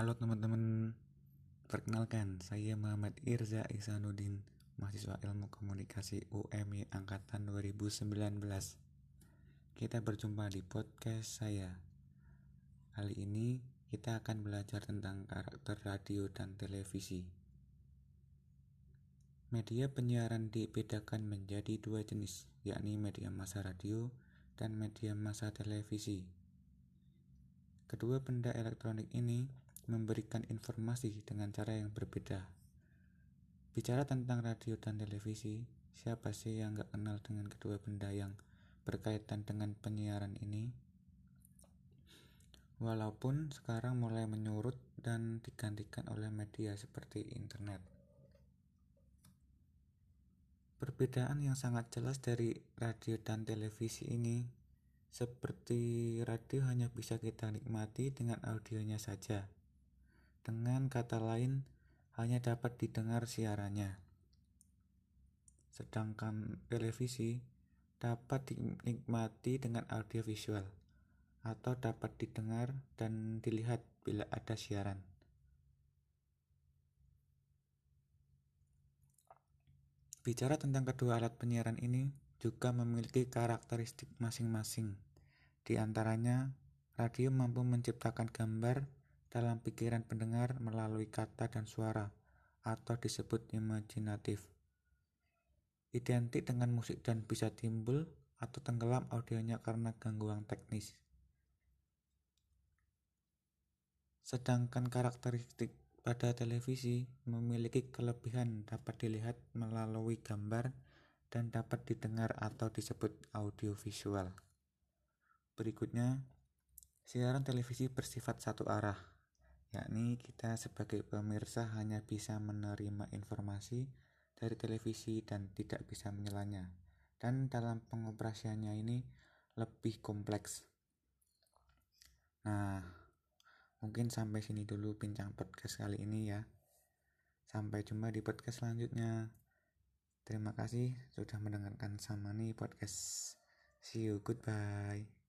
Halo teman-teman, perkenalkan saya Muhammad Irza Ihsanuddin, mahasiswa Ilmu Komunikasi UMY angkatan 2019. Kita berjumpa di podcast saya. Kali ini kita akan belajar tentang karakter radio dan televisi. Media penyiaran dibedakan menjadi dua jenis, yakni media massa radio dan media massa televisi. Kedua benda elektronik ini memberikan informasi dengan cara yang berbeda. Bicara tentang radio dan televisi, siapa sih yang gak kenal dengan kedua benda yang berkaitan dengan penyiaran ini? Walaupun sekarang mulai menyurut dan digantikan oleh media seperti internet. Perbedaan yang sangat jelas dari radio dan televisi ini seperti radio hanya bisa kita nikmati dengan audionya saja. Dengan kata lain, hanya dapat didengar siarannya. Sedangkan televisi dapat dinikmati dengan audio visual atau dapat didengar dan dilihat bila ada siaran. Bicara tentang kedua alat penyiaran ini juga memiliki karakteristik masing-masing. Di antaranya, radio mampu menciptakan gambar dalam pikiran pendengar melalui kata dan suara, atau disebut imajinatif. Identik dengan musik dan bisa timbul atau tenggelam audionya karena gangguan teknis. Sedangkan karakteristik pada televisi memiliki kelebihan dapat dilihat melalui gambar dan dapat didengar atau disebut audiovisual. Berikutnya, siaran televisi bersifat satu arah yakni kita sebagai pemirsa hanya bisa menerima informasi dari televisi dan tidak bisa menyelanya. Dan dalam pengoperasiannya ini lebih kompleks. Nah, mungkin sampai sini dulu bincang podcast kali ini ya. Sampai jumpa di podcast selanjutnya. Terima kasih sudah mendengarkan sama nih podcast. See you, goodbye.